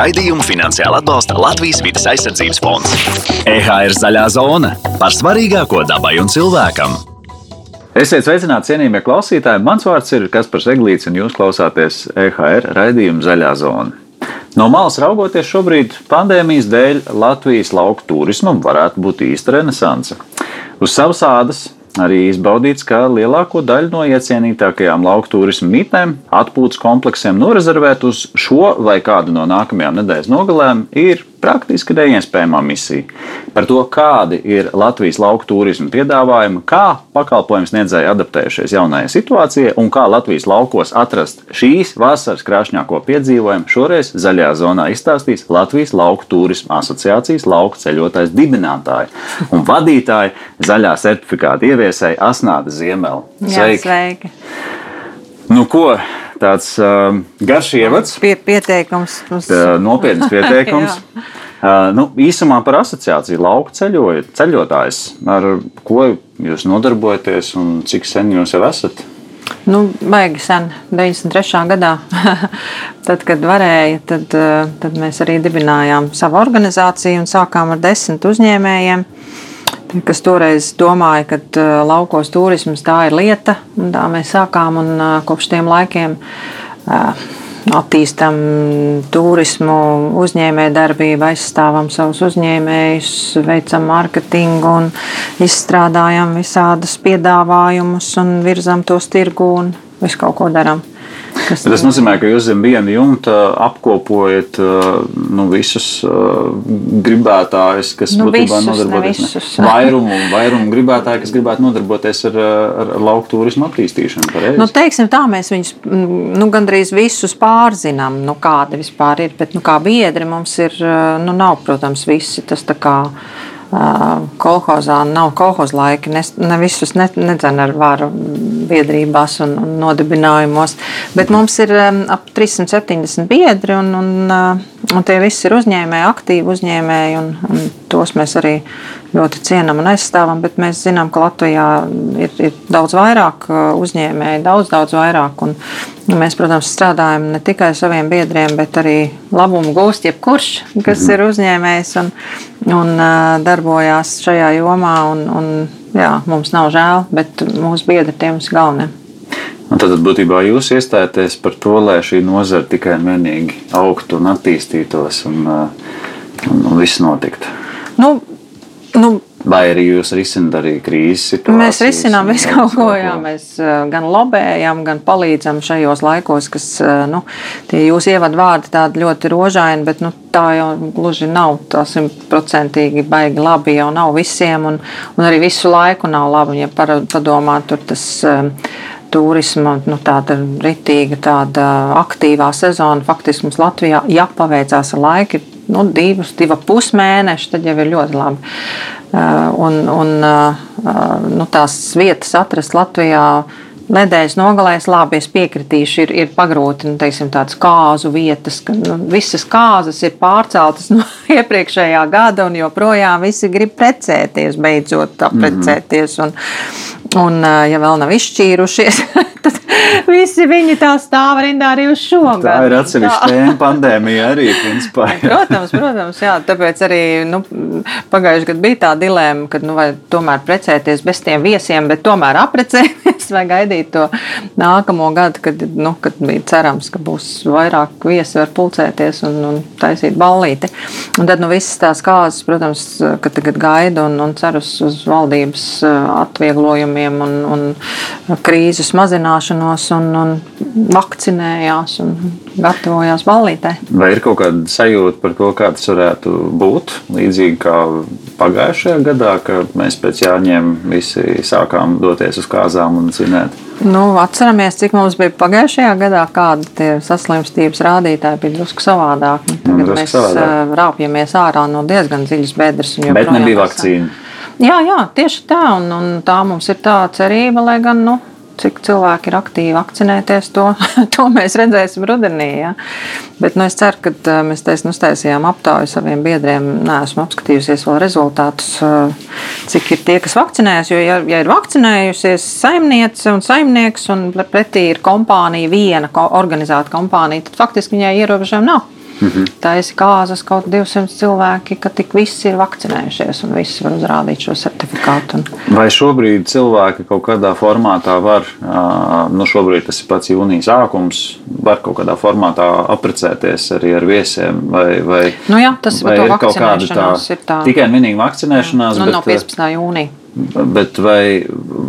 Raidījumu finansiāli atbalsta Latvijas vidas aizsardzības fonds. EHR zaļā zona par svarīgāko dabai un cilvēkam. Esiet sveicināti, cienījamie klausītāji. Mans vārds ir Kaspars Eglīts, un jūs klausāties EHR raidījuma Zaļā zona. No malas raugoties, šobrīd pandēmijas dēļ Latvijas lauku turismam varētu būt īsta renesanse. Uz savas ādas arī izbaudīts, ka lielāko daļu no iecienītākajām lauku turismu mītnēm, atpūtas kompleksiem norezervēt uz šo vai kādu no nākamajām nedēļas nogalēm ir praktiski neiespējama misija. Par to, kādi ir Latvijas lauku turisma piedāvājumi, kā pakalpojums sniedzēji adaptējušies jaunajai situācijai un kā Latvijas laukos atrast šīs vasaras krāšņāko piedzīvojumu, šoreiz zaļajā zonā izstāstīs Latvijas lauku turisma asociācijas lauku ceļotājs dibinātāji un vadītāji zaļā certifikāta ieviesēji Asnāda Ziemela. Sveiki! Jā, sveiki. Nu, ko, tāds uh, garš ievads. Pie, pieteikums. Tā, nopietns pieteikums. uh, nu, īsumā par asociāciju lauku ceļoju, ceļotājs. Ar ko jūs nodarbojaties un cik sen jūs jau esat? Nu, baigi sen, 93. gadā. tad, kad varēja, tad, tad mēs arī dibinājām savu organizāciju un sākām ar desmit uzņēmējiem kas toreiz domāja, ka uh, laukos turisms tā ir lieta. Tā mēs sākām un uh, kopš tiem laikiem uh, attīstām turismu, uzņēmējdarbību, aizstāvam savus uzņēmējus, veicam mārketingu un izstrādājam visādus piedāvājumus un virzam tos tirgu un visu kaut ko darām. Kas tas nozīmē, ka jūs zem viena jumta apkopojat nu, visus gribētājus, kas nu, būtībā nodarbojas ar vairumu, vairumu gribētāju, kas gribētu nodarboties ar, ar, lauku turismu attīstīšanu. Pareizi? Nu, teiksim tā, mēs viņus nu, gandrīz visus pārzinām, nu, kāda vispār ir, bet nu, kā biedri mums ir, nu, nav, protams, visi tas tā kā kolhozā nav kolhoz laiki, ne, ne visus ne, nedzen ar varu biedrībās un, un nodibinājumos, bet mums ir ap 370 biedri un, un, un tie visi ir uzņēmēji, aktīvi uzņēmēji un, un tos mēs arī ļoti cienām un aizstāvam, bet mēs zinām, ka Latvijā ir, ir daudz vairāk uzņēmēju, daudz, daudz vairāk. Un, un mēs, protams, strādājam ne tikai saviem biedriem, bet arī labumu gūst jebkurš, kas mhm. ir uzņēmējs un, un darbojās šajā jomā. Un, un, jā, mums nav žēl, bet mūsu biedri tie mums galvenie. Un tad būtībā jūs iestājaties par to, lai šī nozara tikai un vienīgi augtu un attīstītos un, un, un viss notiktu. Nu, Nu, Vai arī jūs risināt arī krīzes situācijas? Mēs risinām visu kaut ko, jā. Mēs gan lobējam, gan palīdzam šajos laikos, kas, nu, tie jūs ievad vārdi tādi ļoti rožaini, bet, nu, tā jau gluži nav tā simtprocentīgi baigi labi jau nav visiem, un, un arī visu laiku nav labi, ja padomā tur tas. Um, turisma, nu, tāda ritīga, tāda aktīvā sezona. Faktiski mums Latvijā, ja paveicās ar laiku, nu, divus, divu pusmēneši, tad jau ir ļoti labi. Uh, un, un uh, nu, tās vietas atrast Latvijā nedēļas nogalēs, labi, es piekritīšu, ir, ir pagrūti nu, teiksim, tādas kāzu vietas, ka nu, visas kāzas ir pārceltas no iepriekšējā gada, un joprojām visi grib precēties, beidzot precēties. Un, Un, ja vēl nav izšķīrušies, tad visi viņi tā stāv rindā arī uz šo gadu. Tā ir atsevišķa tēma pandēmija arī, principā. Jā. Protams, protams, jā. Tāpēc arī nu, pagājuši gadu bija tā dilēma, ka nu, vai tomēr precēties bez tiem viesiem, bet tomēr aprecēties vai gaidīt to nākamo gadu, kad, nu, kad bija cerams, ka būs vairāk viesi var pulcēties un, un taisīt ballīti. Un tad nu, visas tās kāzas, protams, ka tagad gaida un, un cer uz, uz valdības atvieglojumu pasākumiem un, un krīzes mazināšanos un, un vakcinējās un gatavojās ballītē. Vai ir kaut kāda sajūta par to, kā tas varētu būt? Līdzīgi kā pagājušajā gadā, kad mēs pēc jāņem visi sākām doties uz kāzām un zināt. Nu, atceramies, cik mums bija pagājušajā gadā, kāda tie saslimstības rādītāji bija drusku savādāk. Nu, tagad drusku mēs savādāk. rāpjamies ārā no diezgan dziļas bedres. Bet nebija vakcīna. Jā, jā, tieši tā. Un, un tā mums ir tā cerība, lai gan nu, cik cilvēki ir aktīvi vakcinēties, to, to mēs redzēsim rudenī. Ja? Bet nu, es ceru, ka mēs taisnīgi uztaisījām aptauju saviem biedriem. Nē, esmu apskatījusies vēl rezultātus, cik ir tie, kas vakcinējas. Jo, ja, ja ir vakcinējusies saimniece un saimnieks, un pretī ir kompānija, viena organizēta kompānija, tad faktiski viņai ierobežojumi nav. Mm -hmm. Taisi kāzas kaut 200 cilvēki, ka tik visi ir vakcinējušies un visi var uzrādīt šo certifikātu. Un... Vai šobrīd cilvēki kaut kādā formātā var, nu šobrīd tas ir pats jūnijas sākums, var kaut kādā formātā apprecēties arī ar viesiem? Vai, vai, nu jā, tas vai ir kaut kāda tā, tā tikai un vienīgi vakcinēšanās? Nu, bet, no 15. jūnija. Bet vai,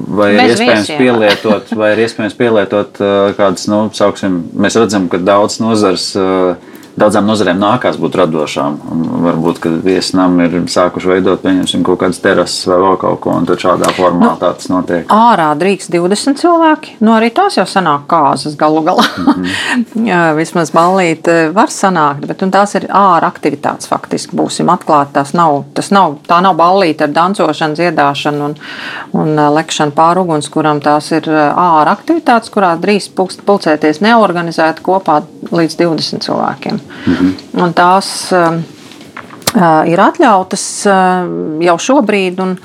vai, ir iespējams pielietot, vai ir iespējams pielietot kādas, nu, sauksim, mēs redzam, ka daudz nozars uh, daudzām nozarēm nākās būt radošām. Un varbūt, kad viesnam ir sākuši veidot kaut kādas terases vai vēl kaut ko, un tad šādā formā nu, tas notiek. Ārā drīkst 20 cilvēki. Nu, arī tās jau sanāk kāzas galu galā. Mm -hmm. Jā, vismaz ballīt var sanākt, bet tās ir ārā aktivitātes faktiski. Būsim atklāti, tas nav, tas nav, tā nav ballīte ar dancošanu, dziedāšanu un, un lekšanu pāri ugunskuram. Tās ir ārā aktivitātes, kurās drīz pulcēties neorganizēti kopā līdz 20 cilvēkiem. Mhm. Un tās uh, ir atļautas uh, jau šobrīd. Un,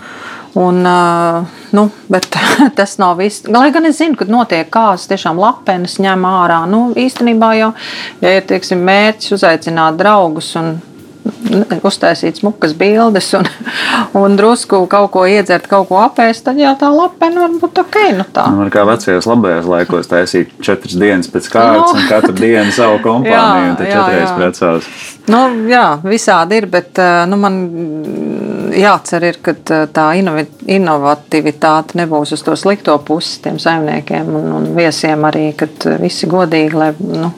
Un, uh, nu, bet tas nav viss. Lai gan es zinu, ka notiek kāzas, tiešām lapenes ņem ārā. Nu, īstenībā jau ja ir teiksim, mērķis uzaicināt draugus un uztaisīt smukas bildes un, un drusku kaut ko iedzert, kaut ko apēst, tad jau tā lapena var būt ok. Nu tā. Nu, kā vecajos labajos laikos taisīt četras dienas pēc kārtas no. un katru dienu savu kompāniju jā, un tad četreiz precās. Nu, jā, visādi ir, bet nu, man jācer, ir, ka tā inovatīvitāte nebūs uz to slikto pusi tiem saimniekiem un, un viesiem arī, kad visi godīgi, lai nu,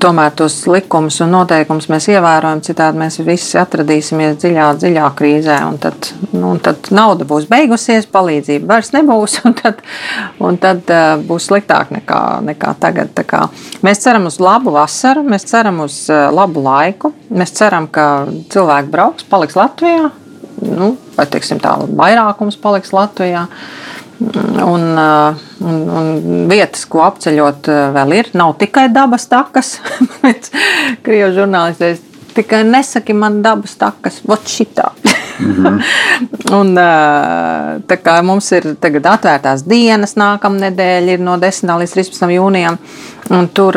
tomēr tos likumus un noteikumus mēs ievērojam, citādi mēs visi atradīsimies dziļā, dziļā krīzē. Un tad, nu, un tad nauda būs beigusies, palīdzība vairs nebūs, un tad, un tad uh, būs sliktāk nekā, nekā tagad. Mēs ceram uz labu vasaru, mēs ceram uz uh, labu laiku, mēs ceram, ka cilvēki brauks, paliks Latvijā, nu, vai teiksim, tā vairākums paliks Latvijā. Un, uh, un, un vietas, ko apceļot, uh, vēl ir. Nav tikai dabas takas, bet krievu žurnālistēs tikai nesaki man dabas takas, vot šitā. Mm -hmm. un, uh, tā kā mums ir tagad atvērtās dienas, nākamā nedēļa ir no 10. līdz 13. jūnijam, tur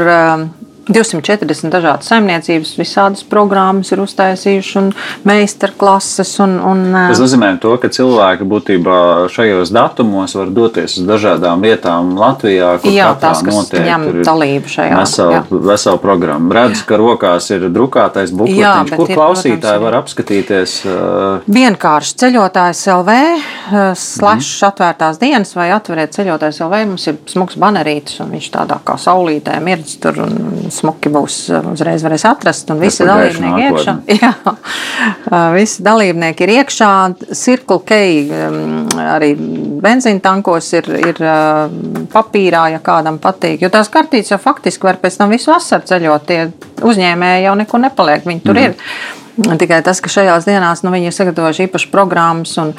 240 dažādas saimniecības, visādas programmas ir uztaisījušas, un meistarklases. Un, un, Tas nozīmē, to, ka cilvēki būtībā šajos datumos var doties uz dažādām vietām Latvijā, kur jā, tās, notiek, ņem dalību šajā veselu, veselu programmu. Redz, ka rokās ir drukātais bukletiņš, kur ir, klausītāji protams, var apskatīties. Uh... Vienkārši ceļotājs LV, slash mm. atvērtās dienas vai atveriet ceļotājs LV, mums ir smuks banerītis, un viņš tādā kā saulītē mirdz tur un smuki būs uh, uzreiz varēs atrast. Un visi dalībnieki iekšā. Jā, uh, visi dalībnieki ir iekšā. Circle K um, arī benzīna tankos ir, ir uh, papīrā, ja kādam patīk. Jo tās kartītes jau faktiski var pēc tam visu vasaru ceļot. Tie uzņēmēji jau nekur nepaliek. Viņi tur mm. ir. Tikai tas, ka šajās dienās nu, viņi ir sagatavojuši īpašas programmas, un,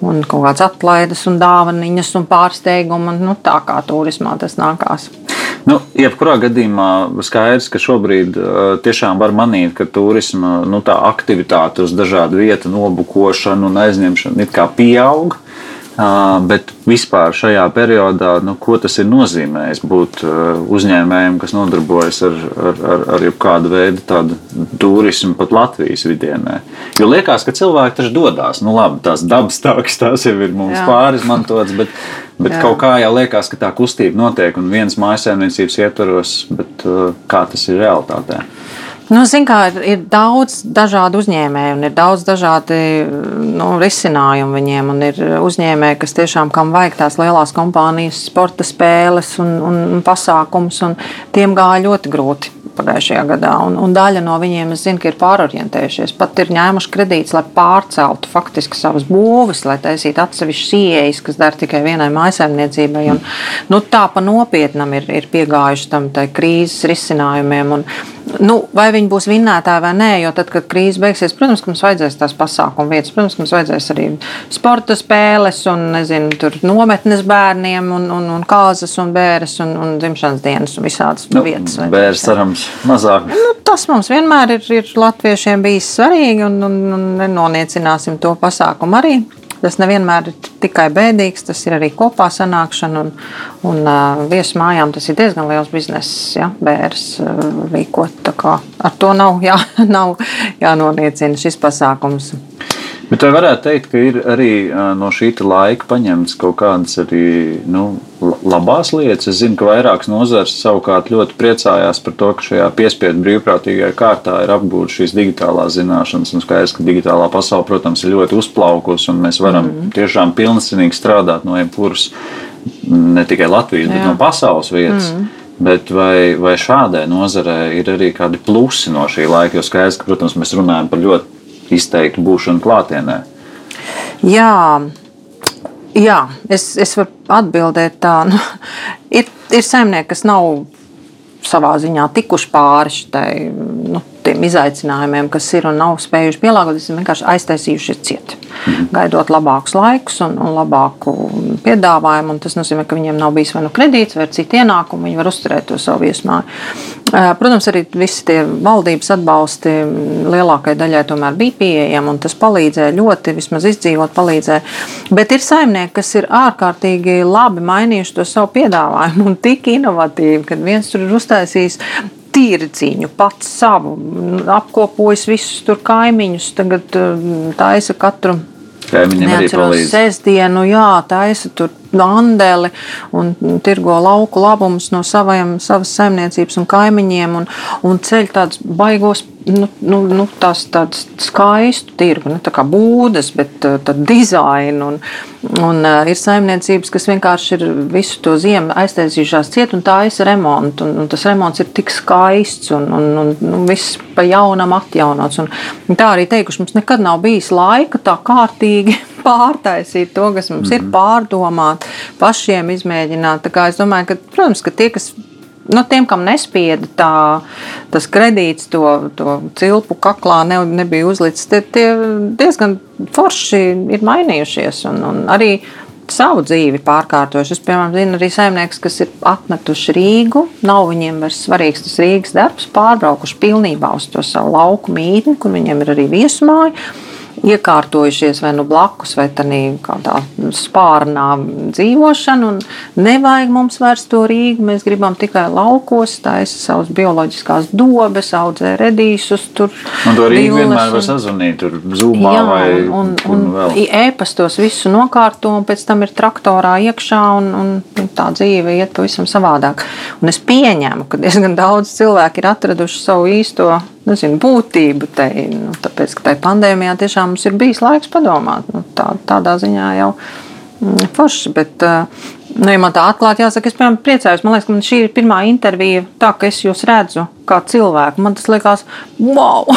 un kaut kādas atlaides, un dāvanas un pārsteigumu. Nu, tā kā turismā tas nākās. Nu, jebkurā gadījumā skaidrs, ka šobrīd uh, tiešām var manīt, ka turisma nu, aktivitāte uz dažādu vietu nobukošanu un aizņemšanu it kā pieaug. Uh, bet vispār šajā periodā, nu, ko tas ir nozīmējis būt uzņēmējiem, kas nodarbojas ar, ar, ar, ar kādu veidu tādu turismu pat Latvijas vidienē. Jo liekas, ka cilvēki taču dodas, nu labi, tās dabas tākas, tās jau ir mums pārizmantotas, bet Bet Jā. kaut kā jau liekas, ka tā kustība notiek un viens mājasēmniecības ietvaros, bet kā tas ir realitātē? Nu, kā, ir, daudz dažādu uzņēmēju, un ir daudz dažādu nu, risinājumu viņiem. Ir uzņēmēji, kas tiešām kam vajag tās lielās kompānijas, sporta spēles un, un, un pasākums, un tiem gāja ļoti grūti pagājušajā gadā. Un, un daļa no viņiem, zinu, ir pārorientējušies. Pat ir ņēmuši kredītus, lai pārceltu faktiski savas būves, lai taisītu atsevišķas ieejas, kas der tikai vienai maisaimniecībai. Un, nu, tā pa nopietnam ir, ir piegājuši tam krīzes risinājumiem. Un, Nu, vai viņi būs vinnētāji vai nē, jo tad, kad krīze beigsies, protams, mums vajadzēs tās pasākumu vietas, protams, mums vajadzēs arī sporta spēles un, nezinu, tur nometnes bērniem un, un, un kāzas un bēres un, un dzimšanas dienas un visādas nu, vietas. Bēres cerams mazāk. Nu, tas mums vienmēr ir, ir latviešiem bijis svarīgi un, un, un nenoniecināsim to pasākumu arī. Tas nevienmēr ir tikai bēdīgs, tas ir arī kopā sanākšana. Un, un uh, viesu mājām tas ir diezgan liels bizness, ja bērns uh, rīkot. Ar to nav, jā, nav jānoniecina šis pasākums. Bet vai varētu teikt, ka ir arī no šī laika paņemts kaut kādas arī nu, labās lietas? Es zinu, ka vairākas nozares savukārt ļoti priecājās par to, ka šajā piespiedu brīvprātīgajā kārtā ir apgūtas šīs digitālās zināšanas. Un skaidrs, ka digitālā pasaule, protams, ir ļoti uzplaukusi un mēs varam mm. tiešām pilnīgi strādāt no jebkuras, ne tikai Latvijas, Jā. bet no pasaules vietas. Mm. Bet vai, vai šādai nozarei ir arī kādi plusi no šī laika? Jo skaidrs, ka, protams, mēs runājam par ļoti izteiktu būšanu klātienē? Jā, jā es, es varu atbildēt tā. Nu, ir, ir saimnieki, kas nav savā ziņā tikuši pāri šitai, nu, tiem izaicinājumiem, kas ir un nav spējuši pielāgoties, vienkārši aiztaisījušies cieti gaidot labākus laikus un, un labāku piedāvājumu. Un tas nozīmē, ka viņiem nav bijis vai nu kredīts, vai citi ienākumi, viņi var uzturēt to savu viesmāju. Protams, arī visi tie valdības atbalsti lielākajai daļai tomēr bija pieejami, un tas palīdzēja ļoti, vismaz izdzīvot, palīdzēja. Bet ir saimnieki, kas ir ārkārtīgi labi mainījuši to savu piedāvājumu un tik inovatīvi, kad viens tur ir uztaisījis tirdziņu, pats savu, apkopojis visus tur kaimiņus, tagad taisa katru Kaimiņiem arī palīdz. Sēsdienu, jā, taisa tur andeli un tirgo lauku labumus no savajam, savas saimniecības un kaimiņiem un, un ceļ tādus baigos, nu, nu, nu tās tādas skaistu tirgu, ne tā kā būdas, bet uh, tad dizainu un, un uh, ir saimniecības, kas vienkārši ir visu to ziemu aiztaisījušās ciet un taisa remontu un, un tas remonts ir tik skaists un, un, un, un viss pa jaunam atjaunots un, un tā arī teikuši, mums nekad nav bijis laika tā kārtīgi pārtaisīt to, kas mums mm -hmm. ir, mhm. pārdomāt, pašiem izmēģināt. Es domāju, ka, protams, ka tie, kas nu, tiem, kam nespieda tā, tas kredīts, to, to cilpu kaklā ne, nebija uzlicis, tie, tie diezgan forši ir mainījušies. Un, un arī savu dzīvi pārkārtojuši. Es, piemēram, zinu arī saimnieks, kas ir atmetuši Rīgu. Nav viņiem vairs svarīgs tas Rīgas darbs, pārbraukuši pilnībā uz to savu lauku mītni, kur viņiem ir arī viesmāja iekārtojušies vai nu blakus, vai tādā spārnā dzīvošanu. Nevajag mums vairs to Rīgu. Mēs gribam tikai laukos, taisa savas bioloģiskās dobes, audzē redīsus. Tur un to Rīgu vienmēr var sazvanīt, tur zūmā jā, vai un, un, un ēpastos visu nokārto, un pēc tam ir traktorā iekšā, un, un tā dzīve iet pavisam savādāk. Un es pieņēmu, ka diezgan daudz cilvēku ir atraduši savu īsto nezinu, būtību te. Nu, tāpēc, ka tajā pandēmijā tiešām mums ir bijis laiks padomāt. Nu, tā, tādā ziņā jau mm, forši. Bet, uh, Nu, ja man tā atklāti jāsaka, es piemēram, priecājos. Man liekas, ka man šī ir pirmā intervija, tā ka es jūs redzu kā cilvēku. Man tas liekas, wow!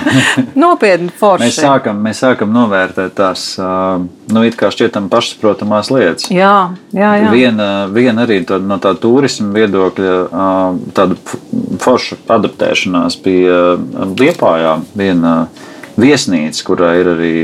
Nopietni forši. Mēs sākam, mēs sākam novērtēt tās, nu, it kā šķietam pašsaprotamās lietas. Jā, jā, jā. Viena, viena arī tā, no tā turisma viedokļa, tāda forša adaptēšanās bija Liepājā. Viena, viesnīca, kurā ir arī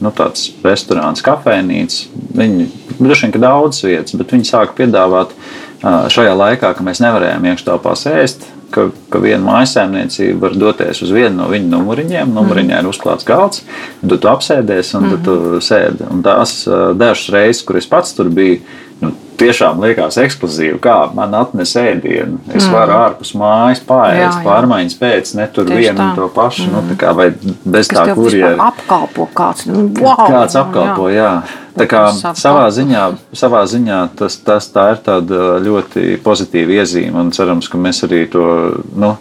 nu, tāds restorāns, kafejnīca. Viņi droši vien daudz vietas, bet viņi sāka piedāvāt šajā laikā, kad mēs nevarējām iekštelpās ēst. Ka, ka viena mājasēmniecība var doties uz vienu no viņu numuriņiem. Numuriņā ir uzklāts galds, tad tu apsēdies un mm -hmm. tu mhm. sēdi. Un tās dažas reizes, kur es pats tur biju, nu, tiešām liekas ekskluzīvi, kā man atnes ēdienu. Es mm. varu ārpus mājas pāriest, pārmaiņas pēc, ne tur Tieši vienu tā. un to pašu. Nu, mm. Nu, kā, vai bez Kas tā kurjera. Apkalpo kāds. Nu, wow, kāds apkalpo, jā. jā. Tā kā savā ziņā, savā ziņā tas, tas tā ir tāda ļoti pozitīva iezīme un cerams, ka mēs arī to. Nu,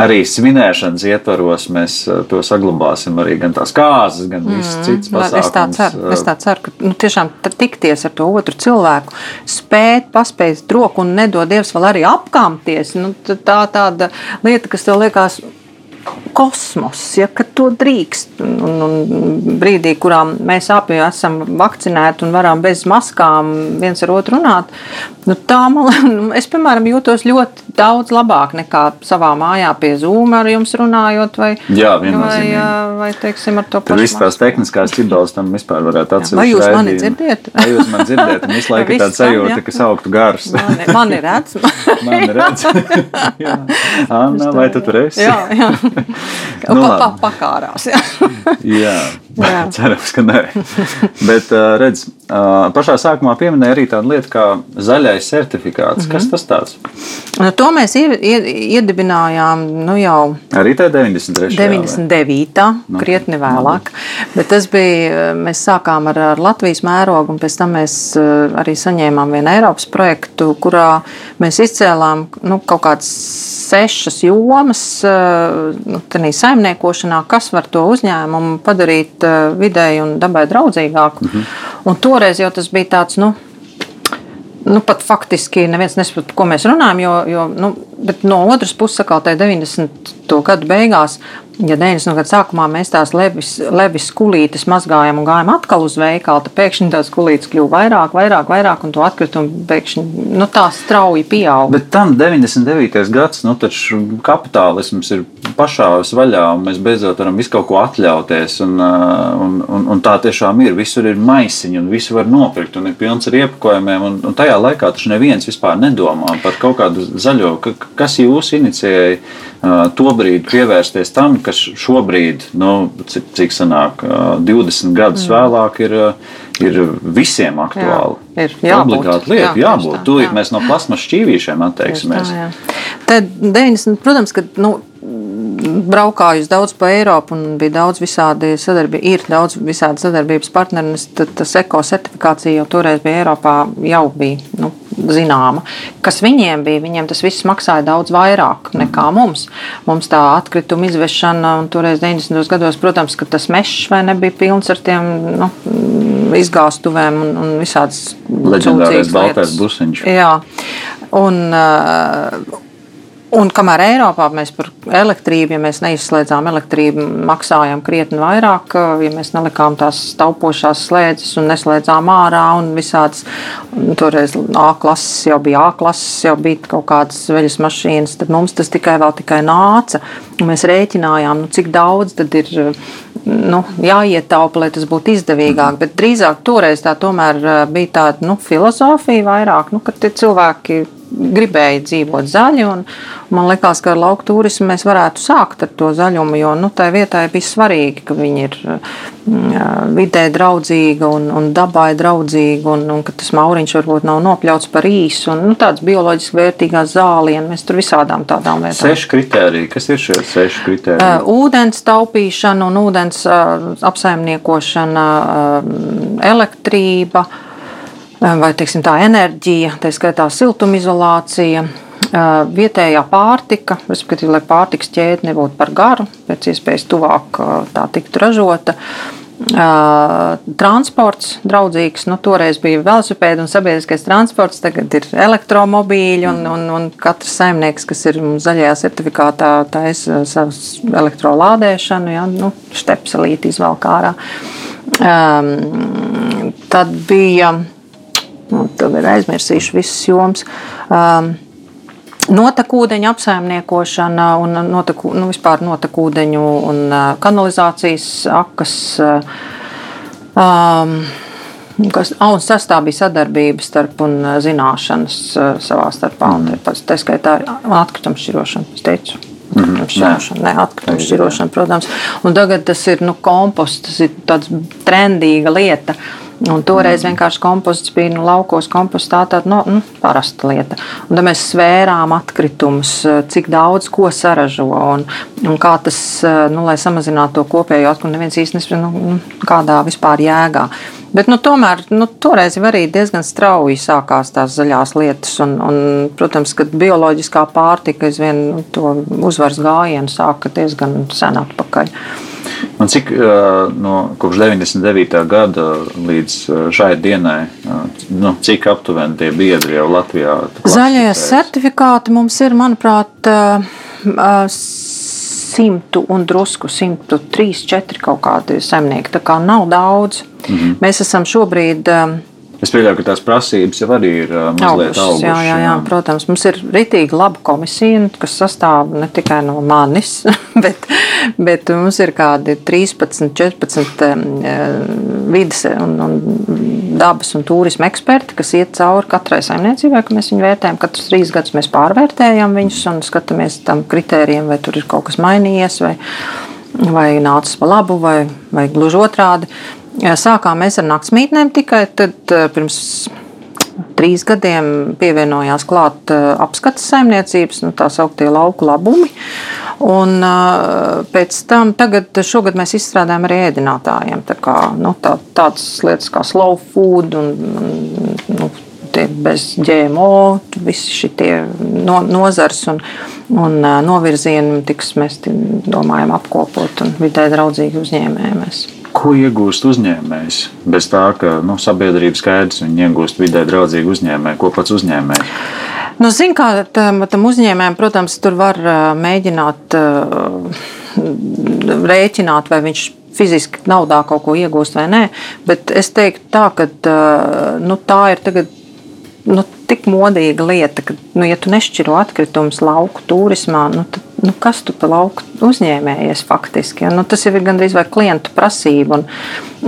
arī svinēšanas ietvaros mēs eh, to saglabāsim. Arī gan tās kārtas, gan mm, citas pasākumus. Es tā ceru, es tā ceru ka nu, tiešām tikties ar to otru cilvēku, spēt, paspēt roku un nedod Dievs vēl arī apkāpties. Nu, tā tāda lieta, kas tev liekas kosmos, ja to drīkst. Un, un brīdī, kurā mēs abi esam vakcinēti un varam bez maskām viens ar otru runāt, nu, tā man, nu, es, piemēram, jūtos ļoti daudz labāk nekā savā mājā pie Zoom ar jums runājot. Vai, Jā, vai, vai teiksim, ar to pašu. Visas tās tehniskās ķibeles tam vispār varētu atsevišķi. Vai jūs mani dzirdiet? Vai jūs mani dzirdiet? Un visu laiku ir tāds sajūta, ka sauktu gars. Mani, mani redz. mani redz. Anna, vai tu tur esi? Jā, jā. nu, pa, pa, pakārās. Jā. jā. Cerams, ka nē. Bet, redz, pašā sākumā pieminēja arī tādu lietu kā zaļais certifikāts. Mm -hmm. Kas tas tāds? Nu, to mēs iedibinājām nu, jau arī 93. 99. Nu, krietni vēlāk. Bet tas bija, mēs sākām ar, ar Latvijas mērogu, un pēc tam mēs arī saņēmām vienu Eiropas projektu, kurā mēs izcēlām nu, kaut kādas sešas jomas nu, saimniekošanā, kas var to uzņēmumu padarīt vidēji un dabai draudzīgāku. Mm -hmm. Un toreiz jau tas bija tāds. Nu, nu, pat faktiski neviens nesaprot, ko mēs runājam. Jo, jo, nu, no otras puses, kā tajā 90. gadu beigās, ja 90. gada sākumā mēs tās levis, levis kulītes mazgājām un gājām atkal uz veikalu, tad pēkšņi tās kulītes kļuva vairāk, vairāk, vairāk, un to atkritumu pēkšņi nu, tā strauji pieauga. Bet tam 99. gads, nu taču kapitālisms ir pašā vaļā, un mēs beidzot varam visu kaut ko atļauties, un, un, un, un tā tiešām ir. Visur ir maisiņi, un visu var nopirkt, un ir pilns ar iepakojumiem, un, un tajā laikā taču neviens vispār nedomā par kaut kādu zaļo, kas jūs inicijēja to brīdi pievērsties tam, kas šobrīd, nu, cik, cik sanāk, 20 gadus mm. vēlāk, ir, ir visiem aktuāli. Jā, ir jābūt, obligāti lieta, jā, jābūt. Tūlīt jā. mēs no plasmas šķīvīšiem atteiksimies. Tā, jā. Tad 90, protams, ka. Nu, braukājusi daudz pa Eiropu un bija daudz visādi sadarbības, ir daudz visādi sadarbības partneri. Tad tas eko certifikācija jau toreiz bija Eiropā, jau bija nu, zināma. Kas viņiem bija, viņiem tas viss maksāja daudz vairāk nekā mums. Mums tā atkrituma izvešana, un toreiz 90. gados, protams, ka tas mežs vai nebija pilns ar tiem nu, izgāstuvēm un, un visādas leģendārais baltais busiņš. Jā. Un, uh, Un kamēr Eiropā mēs par elektrību, ja mēs neizslēdzām elektrību, maksājām krietni vairāk, ja mēs nelikām tās taupošās slēdzes un neslēdzām ārā un visādas, toreiz A klases jau bija A klases, jau bija kaut kādas veļas mašīnas, tad mums tas tikai vēl tikai nāca. Un mēs rēķinājām, nu, cik daudz tad ir nu, jāietaupa, lai tas būtu izdevīgāk. Bet drīzāk toreiz tā tomēr bija tāda nu, filozofija vairāk, nu, ka cilvēki gribēja dzīvot zaļi. Un, man liekas, ka ar lauku turismu mēs varētu sākt ar to zaļumu, jo nu, tai vietai bija svarīgi, ka viņi ir mm, vidē draudzīga un, un dabai draudzīga, un, un ka tas mauriņš varbūt nav nopļauts par īsu. Un, nu, tāds bioloģiski vērtīgās zālienas, mēs tur visādām tādām lietām. Seši kritēriji. Kas ir šie seši kritēriji? Uh, ūdens taupīšana un ūdens uh, apsaimniekošana, uh, elektrība. Uh, vai teiksim, tā enerģija, tā skaitā siltumizolācija, vietējā pārtika, respektīvi, lai pārtiks ķēde nebūtu par garu, pēc iespējas tuvāk tā tiktu ražota. Transports draudzīgs. Nu, toreiz bija velosipēdi un sabiedriskais transports, tagad ir elektromobīļi. Un, un, un katrs saimnieks, kas ir zaļajā certifikātā, taisa savus elektrolādēšanu, ja, nu, štepselīti izvēl kārā. Um, tad bija nu, tagad aizmirsīšu visas jomas. Um, Notekūdeņa apsaimniekošana un noteku, nu, vispār notekūdeņu un uh, kanalizācijas akas. Uh, um, Kas, un sastāv bija sadarbība starp un uh, zināšanas savā starpā. Mm. Tā skaitā atkrituma šķirošana, es teicu. Mm -hmm. Nē, atkrituma šķirošana, protams. Un tagad tas ir nu, komposts, tas ir tāds trendīga lieta. Uh, Un toreiz vienkārši komposts bija nu, laukos, kompostā tāda nu, nu, parasta lieta. Un tad mēs svērām atkritumus, cik daudz ko saražo un, un kā tas, nu, lai samazinātu to kopējo atkritumu, neviens īsti nesaprot, nu, nu, kādā vispār jēgā. Bet, nu, tomēr nu, toreiz arī diezgan strauji sākās tās zaļās lietas. Un, un, protams, ka bioloģiskā pārtika aizvien nu, to uzvaras gājienu sāka diezgan sen atpakaļ. Man cik no, kopš 99. gada līdz šai dienai, nu, cik aptuveni tie biedri jau Latvijā? Zaļie certifikāti mums ir, manuprāt, simtu un drusku, 103, 4 kaut kādi zemnieki. Tā kā nav daudz. -hmm. Mēs esam šobrīd Es pieļauju, ka tās prasības jau arī ir uh, mazliet augušas. Jā, jā, jā, protams. Mums ir rītīgi laba komisija, kas sastāv ne tikai no manis, bet, bet mums ir kādi 13, 14 vidas un, un dabas un turisma eksperti, kas iet cauri katrai saimniecībai, ka mēs viņu vērtējam. Katrus trīs gadus mēs pārvērtējam viņus un skatāmies tam kritērijiem, vai tur ir kaut kas mainījies. Vai, vai nācis pa labu, vai, vai gluži otrādi. Sākām mēs ar naktsmītnēm tikai tad pirms trīs gadiem pievienojās klāt apskates saimniecības, nu, tā sauktie lauku labumi. Un pēc tam, tagad, šogad mēs izstrādājam arī ēdinātājiem tā kā, nu, tā, tādas lietas kā slow food un nu, bez GMO, visi šie no, nozars un, un novirzieni tiks mēs domājam apkopot un vidē draudzīgi uzņēmējamies. Ko iegūst uzņēmējs? Bez tā, ka nu, sabiedrības skaidrs, viņi iegūst vidē draudzīgi uzņēmēji, ko pats uzņēmējs. Nu, Zin, kā tam, tam uzņēmējam, protams, tur var mēģināt rēķināt, vai viņš fiziski naudā kaut ko iegūst vai nē. Bet es teiktu, tā, ka nu, tā ir tagad nu, tik modīga lieta, ka, nu, ja tu nešķiro atkritumus lauku turismā, nu, tad nu, kas tu pa lauku uzņēmējies faktiski? Ja? Nu, tas ir gandrīz vai klientu prasība. Un,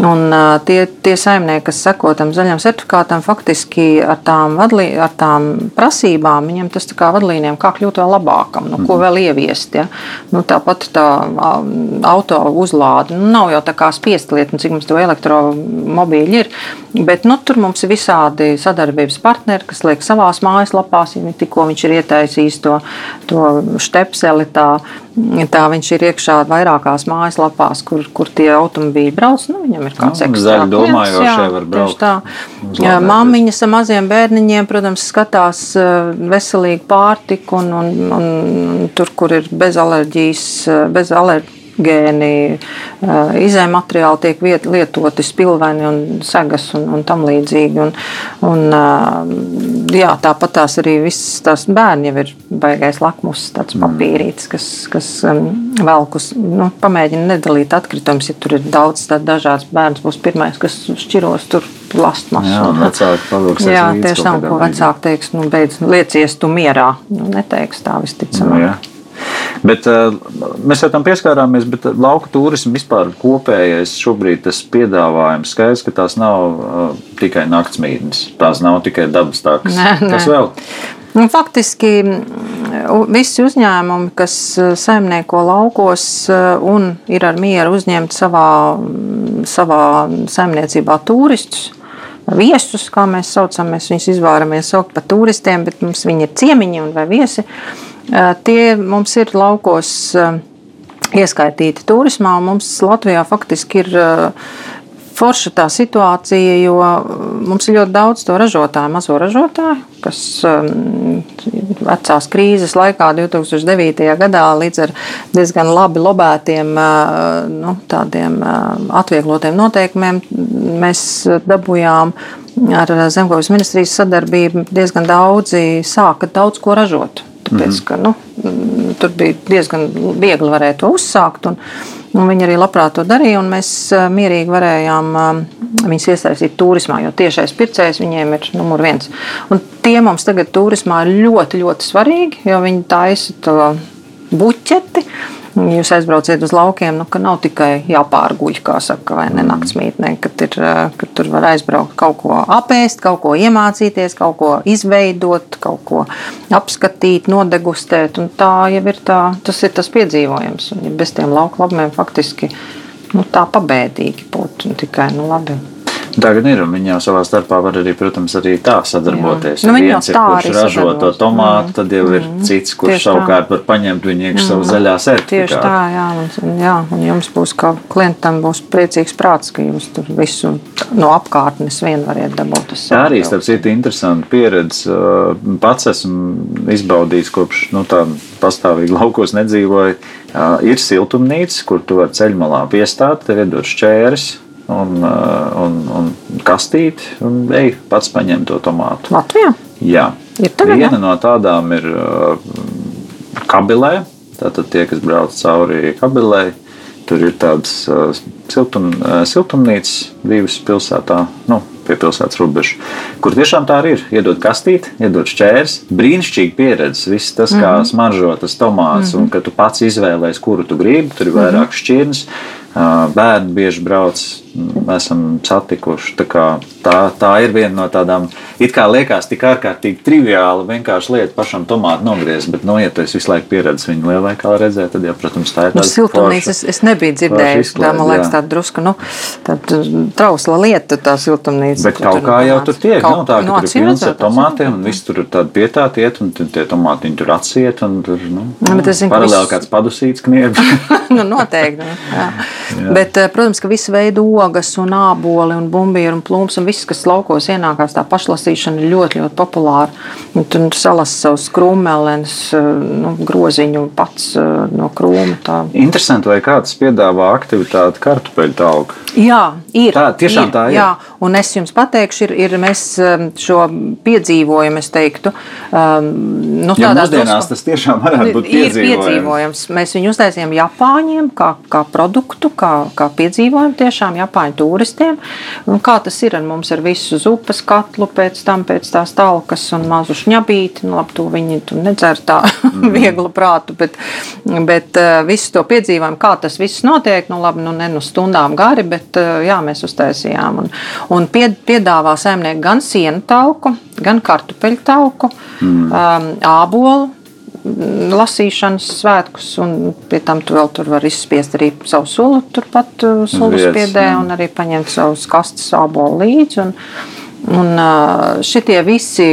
un tie, tie saimnieki, kas seko tam zaļam certifikātam, faktiski ar tām, vadlī, ar tām prasībām, viņiem tas kā vadlīnijām, kā kļūt vēl labākam, nu, ko mhm. vēl ieviest. Ja? Nu, tāpat tā auto uzlāde nu, nav jau tā kā spiestlieta, nu, cik mums to elektromobīļi ir. Bet nu, tur mums ir visādi sadarbības partneri, kas liek savās mājaslapās, ja tikko viņš ir ieteicījis to, to štepseli. Tā, tā viņš ir iekšā vairākās mājaslapās, kur, kur tie automobīļi brauc. Nu, viņam ir kāds nu, zaļš domājošie var braukt. Tā. Māmiņas ar maziem bērniņiem, protams, skatās eh, veselīgu pārtiku un, un, un tur, kur ir bez alerģijas, eh, bez alerģijas gēni, izējai materiāli tiek lietoti, spilveni un segas un, un tam līdzīgi. Un, un, jā, tāpat tās arī visas tās bērni jau ir baigais lakmus, tāds mm. papīrītis, kas, kas velkus, nu, pamēģina nedalīt atkritumus, ja tur ir daudz dažādas bērns būs pirmais, kas šķiros tur plastmasu. Jā, vecāki pavilksies Jā, tieši tā, ko vecāki teiks, nu, beidz liecies tu mierā. Nu, neteiks tā visticamāk. Nu, jā. Bet, uh, mēs jau tam pieskārāmies, bet lauka turismu vispār kopējais šobrīd tas piedāvājums skaidrs, ka tās nav uh, tikai naktsmītnes, tās nav tikai dabas nē. Kas vēl? Nu, faktiski visi uzņēmumi, kas saimnieko laukos un ir ar mieru uzņemt savā, savā saimniecībā turistus, viesus, kā mēs saucam, mēs viņus izvēlamies saukt par turistiem, bet mums viņi ir ciemiņi un vai viesi. Tie mums ir laukos ieskaitīti turismā, un mums Latvijā faktiski ir forša tā situācija, jo mums ir ļoti daudz to ražotāju, mazo ražotāju, kas vecās krīzes laikā, 2009. gadā, līdz ar diezgan labi lobētiem, nu, tādiem atvieglotiem noteikumiem, mēs dabūjām ar Zemkopas ministrijas sadarbību diezgan daudzi sāka daudz ko ražot. Tāpēc, ka, nu, tur bija diezgan viegli varēt to uzsākt. Un, un viņi arī labprāt to darīja. Mēs mierīgi varējām viņus iesaistīt turismā, jo tiešais pircējs viņiem ir numur viens. Un tie mums tagad turismā ir ļoti, ļoti svarīgi, jo viņi taisa to buķeti. Jūs aizbrauciet uz laukiem, nu, ka nav tikai jāpārguļ, kā saka, vai ne naktsmītnē, ka, ir, ka tur var aizbraukt kaut ko apēst, kaut ko iemācīties, kaut ko izveidot, kaut ko apskatīt, nodegustēt. Tā jau ir tā, tas ir tas piedzīvojums. Un, ja bez tiem lauku labumiem faktiski nu, tā pabēdīgi būtu tikai nu, labi. Tagad ir, un viņi jau savā starpā var arī, protams, arī tā sadarboties. Nu, viens ir, kurš ražo to tomātu, mm. tad jau ir mm. cits, kurš Tieši savukārt tā. var paņemt viņu iekšā mm. savu zaļā certifikātu. Tieši tā, jā, un, jā, un jums būs, kā klientam būs priecīgs prāts, ka jūs tur visu no apkārtnes vien variet dabūt. Tā arī, starp citu, interesanti pieredze. Pats esmu izbaudījis kopš, nu, tā pastāvīgi laukos nedzīvoju. Ir siltumnīca, kur tu vari ceļmalā piestāt, tev iedod šķērs un, uh, un, un kastīti un ej pats paņem to tomātu. Latvijā? Jā. Ir tagad, Viena jā? no tādām ir uh, kabilē. Tātad tie, kas brauc cauri kabilē, tur ir tādas uh, siltum, siltumnīcas divas pilsētā. Nu, pie pilsētas robežas, kur tiešām tā arī ir. Iedod kastīti, iedod šķērs, brīnišķīgi pieredze. Viss tas, kā mm -hmm. smaržo tas tomāts, mm -hmm. un ka tu pats izvēlējies, kuru tu gribi. Tur ir vairāk mm -hmm. šķirnes. Bērni bieži brauc esam satikuši. Tā, kā, tā, tā ir viena no tādām, it kā liekas, tik ārkārtīgi triviāla, vienkārši lieta pašam tomātu nogriezt. Bet, nu, ja tu visu laiku pieredzi viņu lielveikalā redzēt, tad, jā, protams, tā ir Nu, tāda siltumnīca es, es nebiju dzirdējis. Tā, man liekas, jā. tāda drusku, nu, tāda trausla lieta, tā siltumnīca. Bet kaut kā jau tur tiek. Kaut- Nav tā, ka nu, tur ir pilns ar tomātiem, un viss tur ir tāda pietāta iet, un tie tomātiņi tur atsiet, un tur, nu, Jā, ka paralēli kāds padusīts kniebs. nu, noteikti. nu, Jā. Bet, eh, protams, ka visu veidu ogas, un āboli, un bumbīri, un plūms, un viss, kas laukos ienākās, tā pašlasīšana ir ļoti, ļoti populāra. Un tu salasi savus krūmelēnus, nu, groziņu pats eh, no krūma. Tā. Interesanti, vai kāds piedāvā aktivitāti kartupeļu talku. Jā, ir. Tā tiešām ir, tā ir. Jā, un es jums pateikšu, ir, ir mēs um, šo piedzīvojumu, es teiktu, um, nu, Jo tādās drusku- tas tiešām varētu būt Ir piedzīvojums. piedzīvojums. Mēs viņu uztaisījām Japāņiem, kā, kā produktu, kā, kā piedzīvojumu tiešām Japāņu turistiem. Un kā tas ir ar mums ar visu zupas katlu, pēc tam pēc tās talkas un mazu šņabīti. Nu, labi, to viņi tur nedzer tā Mhm. vieglu prātu, bet, bet uh, visu to piedzīvojumu, kā tas viss notiek, nu labi, nu ne no stundām gari, bet uh, jā, mēs uztaisījām. Un, un pied, piedāvā saimnieki gan sienu tauku, gan kartupeļu tauku, mm. um, ābolu lasīšanas svētkus, un pie tam tu vēl tur var izspiest arī savu sulu, turpat uh, sulu spiedē, un arī paņemt savus kastes ābolu līdzi. Un, un uh, šitie visi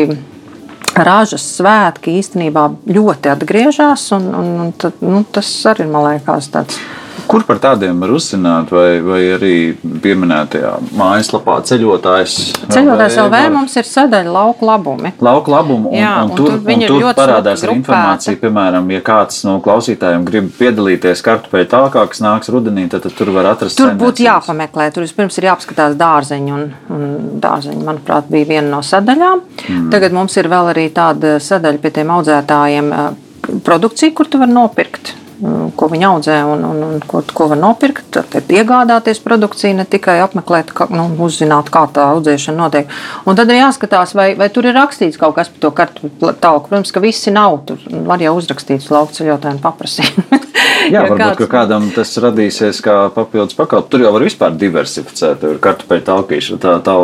ražas svētki īstenībā ļoti atgriežas, un, un, un tad, nu, tas arī man liekas tāds. Kur par tādiem var uzzināt, vai, vai arī pieminētajā mājaslapā ceļotājs? Ceļotājs LV mums ir sadaļa lauku labumi. Lauka labumu, un, Jā, un, un tur, tur un viņi ir tur parādās arī informācija. Piemēram, ja kāds no klausītājiem grib piedalīties kartupeļu tālāk, kas nāks rudenī, tad, tad tur var atrast. Tur būtu jāpameklē. Tur vispirms ir jāapskatās dārzeņi. Un, un dārzeņi, manuprāt, bija viena no sadaļām. Mm. Tagad mums ir vēl arī tāda sadaļa pie tiem audzētājiem, eh, produkcija, kur tu vari nopirkt. Mm, Ko viņi audzē un, un, un ko, ko var nopirkt, tad iegādāties produkciju, ne tikai apmeklēt, kā, nu, uzzināt, kā tā audzēšana notiek. Un tad ir jāskatās, vai, vai tur ir rakstīts kaut kas par to kartu talku. Protams, ka visi nav. Tur var jau uzrakstīt uz lauka ceļotājiem paprasīt. Jā, Ja varbūt kāds- kādam tas radīsies kā papildus pakalpojums. Tur jau var vispār diversificēt. Tur ir kartupeļu talkīšana, tā, tā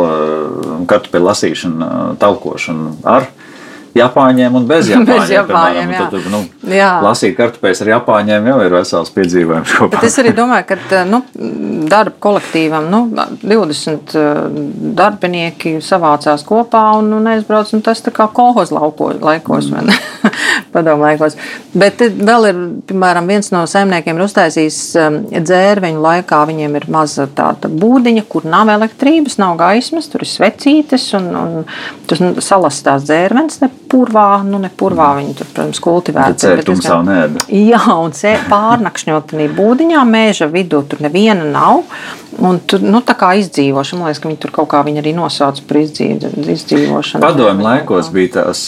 kartupeļu lasīšana, talkošana ar Japāņiem un bez Japāņiem. Bez Japāņiem, piemēram. jā. Tad, nu, Jā. lasīt kartupeļus ar Japāņiem jau ir vesels piedzīvojums kopā. Bet es arī domāju, ka nu, darba kolektīvam nu, 20 eh, darbinieki savācās kopā un, un aizbrauc. Un tas tā kā kolhoz lauko, laikos, ne? Padomu laikos. Bet te vēl ir, piemēram, viens no saimniekiem ir uztaisījis um, dzērveņu laikā. Viņiem ir maza tāda būdiņa, kur nav elektrības, nav gaismas, tur ir svecītes un, un tur salastās dzērvenes, ne purvā, nu ne purvā viņi tur, protams, kultivēti. Bet cērtums savu neēda. Jā, un sē- pārnakšņot tajā būdiņā, mēža vidū tur neviena nav. Un tur nu, tā kā izdzīvošana, man liekas, ka viņi tur kaut kā viņi arī nosauc par izdzīv, izdzīvošanu. Padomju laikos bija tās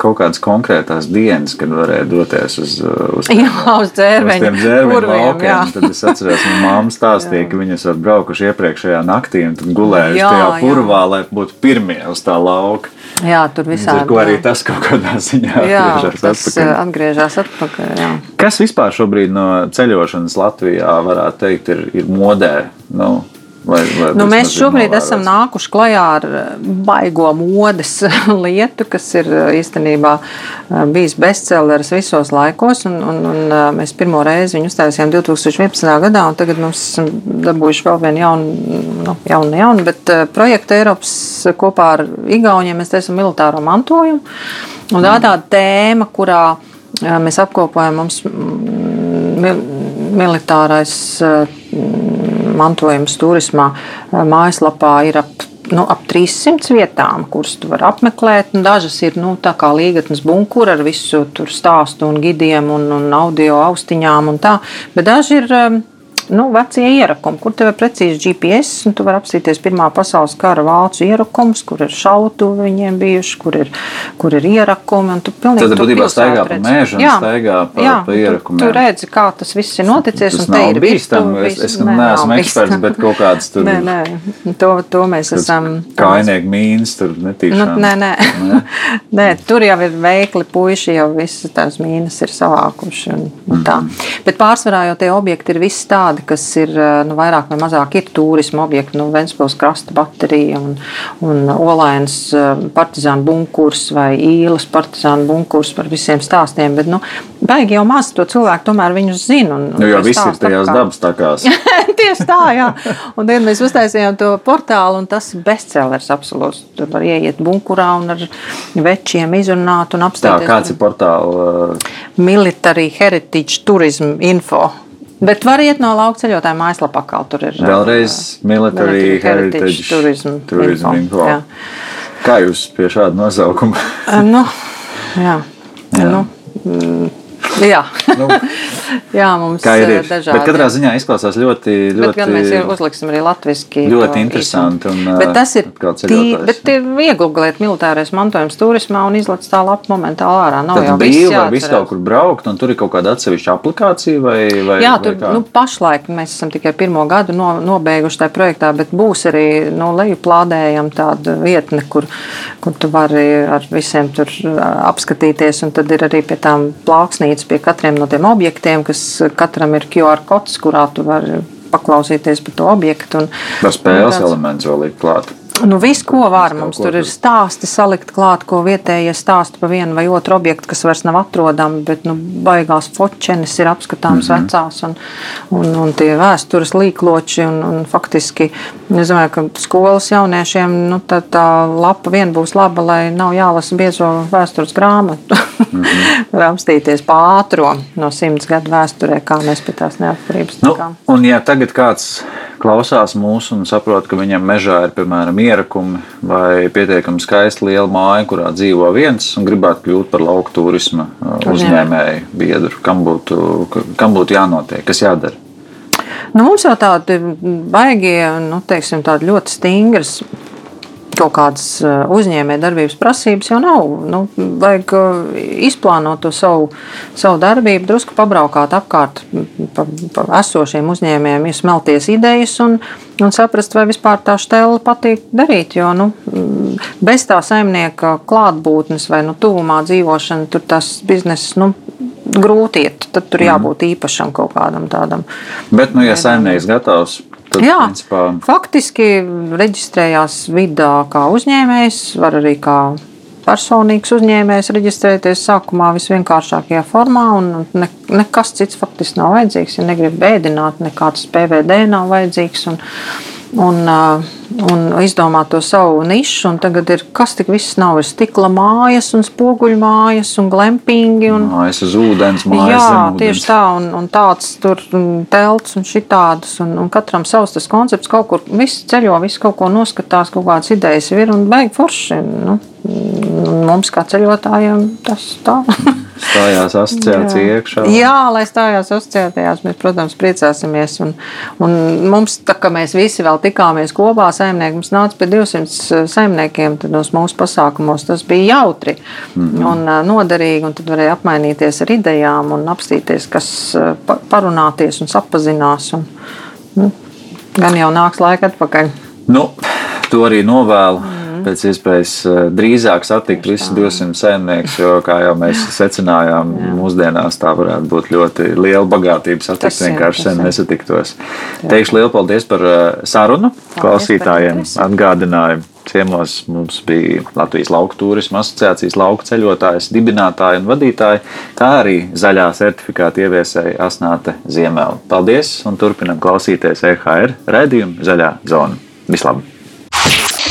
kaut kādas konkrētās dienas, kad varēja doties uz, uz, Jā, uz uz dzērveņu. tiem dzērveņu purviem, jā. laukiem. Tad es atceros, ka mamma stāstīja, ka viņas var braukuši iepriekšējā naktī un gulējuši Jā, tajā jā. purvā, lai būtu pirmie uz tā lauka. Jā, tur visādi. ar ko arī jā. tas kaut kādā ziņā Jā, atgriežas atpakaļ. atgriežas atpakaļ. Jā. Kas vispār šobrīd no ceļošanas Latvijā varētu teikt ir, ir modē? Nu, vai, vai Nu, mēs šobrīd esam nākuši klajā ar eh, baigo modes lietu, kas ir eh, īstenībā eh, bijis bestselleris visos laikos. Un, un, un mēs pirmo reizi viņu uztaisījām 2011. gadā, un tagad mums esam dabūjuši vēl vienu jaunu, nu, jaunu, jaunu bet projektu Eiropas kopā ar Igauniem. Mēs taisām militāro mantojumu. Un tā ir tāda tēma, kurā mēs apkopojam mums mm, mil- militārais mantojums turismā eh, mājaslapā ir ap, nu, ap 300 vietām, kuras tu vari apmeklēt. Dažas ir nu, tā kā līgatnes bunkura ar visu tur stāstu un gidiem un, un audio austiņām un tā. Bet daži ir. Nu, vecie ierakumi, kur tev ir precīzi GPS, un tu vari apstīties Pirmā pasaules kara vācu ierakumus, kur ir šautuvi viņiem bijuši, kur ir, kur ir ierakumi. tu pilnīgi Tad to būtībā staigā pa mežu un Jā, staigā pa- jā, pa tu- ierakumiem. Tu redzi, kā tas viss ir noticis. Tas un te nav bīstami. Es, es nē, neesmu eksperts, bet kaut kāds tur Nē, nē, to, to mēs esam. Kainieku mīnas tur Nu, netīšām. nē, nē. nē, tur jau ir veikli puiši, jau visas tās mīnas ir savākuši. Un, un tā. Mhm. Bet pārsvarā jau tie objekti ir visi tādi, tādi, kas ir nu, vairāk vai mazāk ir turisma objekti, nu, Ventspils krasta baterija un, un Olainas partizānu bunkurs vai īlas partizānu bunkurs par visiem stāstiem, bet, nu, baigi jau maz to cilvēku tomēr viņus zina. Un, nu, jo viss ir tajās apkārt. dabas takās. Tieši tā, jā. Un tad mēs uztaisījām to portālu, un tas ir bestsellers absolūts. Tur var ieiet bunkurā un ar večiem izrunāt un apstāties. Tā, kāds ir portāls? Military Heritage Tourism Info. Bet var iet no lauka ceļotāja mājaslapā, kā tur ir. Vēlreiz uh, Military, Military Heritage, Heritage Tourism, tourism Info. info. Kā jūs pie šāda nosaukuma? nu, jā. jā. Nu, mm, Jā, nu, jā mums ir eh, dažādi. Bet katrā ziņā izklausās ļoti, ļoti. Bet gan mēs uzliksim arī latviski. Ļoti interesanti. Un, bet tas ir tī, bet ir viegli militārais mantojums turismā un izlaiž tā lapu momentāli ārā. Nav Tad jau brīvi var visu kaut kur braukt, un tur ir kaut kāda atsevišķa aplikācija vai, vai Jā, tur vai nu, pašlaik mēs esam tikai pirmo gadu no, nobeiguši tajā projektā, bet būs arī nu, lejuplādējama tāda vietne, kur, kur tu vari ar visiem tur apskatīties, un tad ir arī pie tām plauksnītes pie katriem no tiem objektiem, kas katram ir QR kods, kurā tu vari paklausīties par to objektu. Un, Var spēles elements vēl likt klāt. Nu, viss, ko var. Mums tur ir stāsti salikt klāt, ko vietējie stāsta par vienu vai otru objektu, kas vairs nav atrodami, bet nu, baigās fočenes ir apskatāmas mm -hmm. vecās un, un, un tie vēstures līkloči. Un, un faktiski, es domāju, ka skolas jauniešiem nu, tā, tā lapa vien būs laba, lai nav jālasa biezo vēstures grāmatu. Mm -hmm. var apstīties pātro no simts gadu vēsturē, kā mēs pie tās neatkarības tikām. Nu, un ja tagad kāds klausās mūsu un saprot, ka viņam mežā ir piemēram ierakumi vai pietiekami skaista liela māja, kurā dzīvo viens un gribētu kļūt par lauku turisma uh, uzņēmēju biedru. Kam būtu, kam būtu jānotiek, kas jādara? Nu, mums jau tādi baigie, nu, teiksim, tādi ļoti stingras kaut kādas eh, uzņēmējdarbības prasības jau nav. Nu, vajag eh, izplānot to savu, savu darbību, drusku pabraukāt apkārt pa, pa esošiem uzņēmējiem, izsmelties idejas un, un saprast, vai vispār tā stela patīk darīt. Jo nu, bez tā saimnieka klātbūtnes vai nu, tuvumā dzīvošana, tur tas bizness. Nu, Grūti iet, tad tur mhm. jābūt īpašam kaut kādam tādam. Bet, nu, ja saimnieks gatavs Tad, Jā, principā... faktiski reģistrējās vidā kā uzņēmējs, var arī kā personīgs uzņēmējs reģistrēties sākumā visvienkāršākajā formā, un ne, nekas cits faktiski nav vajadzīgs. Ja negrib bēdināt, nekāds PVD nav vajadzīgs. Un, un, un izdomāt to savu nišu. Tagad ir kas tik viss nav. Ir stikla mājas, un spoguļu mājas, un glempingi. Un, mājas uz ūdens, mājas jā, zem tieši tā, un, un tāds tur telts un šitādas. Un, un katram savs tas koncepts kaut kur, viss ceļo, viss kaut ko noskatās, kaut kādas idejas ir un beig forši. Nu, mums kā ceļotājiem tas tā. stājās asociācija iekšā. Jā, lai stājās asociētajās, mēs, protams, priecāsimies. Un, un mums, tā kā mēs visi vēl tikāmies kopā, saimnieki, mums nāca pie 200 saimniekiem nos mūsu pasākumos. Tas bija jautri mm -hmm. un noderīgi, un tad varēja apmainīties ar idejām un apstīties, kas parunāties un sapazinās. Un, nu, gan jau nāks laika atpakaļ. Nu, to arī novēlu. Mm pēc iespējas eh, drīzāk satikt visus 200 saimniekus, jo, kā jau mēs secinājām, jā. mūsdienās tā varētu būt ļoti liela bagātība satikt vienkārši sen nesatiktos. Jā. Teikšu lielu paldies par eh, sarunu klausītājiem, atgādinājumu. Ciemos mums bija Latvijas Lauku turisma asociācijas lauku ceļotājs, dibinātāja un vadītāja, kā arī zaļā certifikāta ieviesēja Asnāte Ziemēla. Paldies un turpinam klausīties EHR raidījumu Zaļā zona. Vislabāk!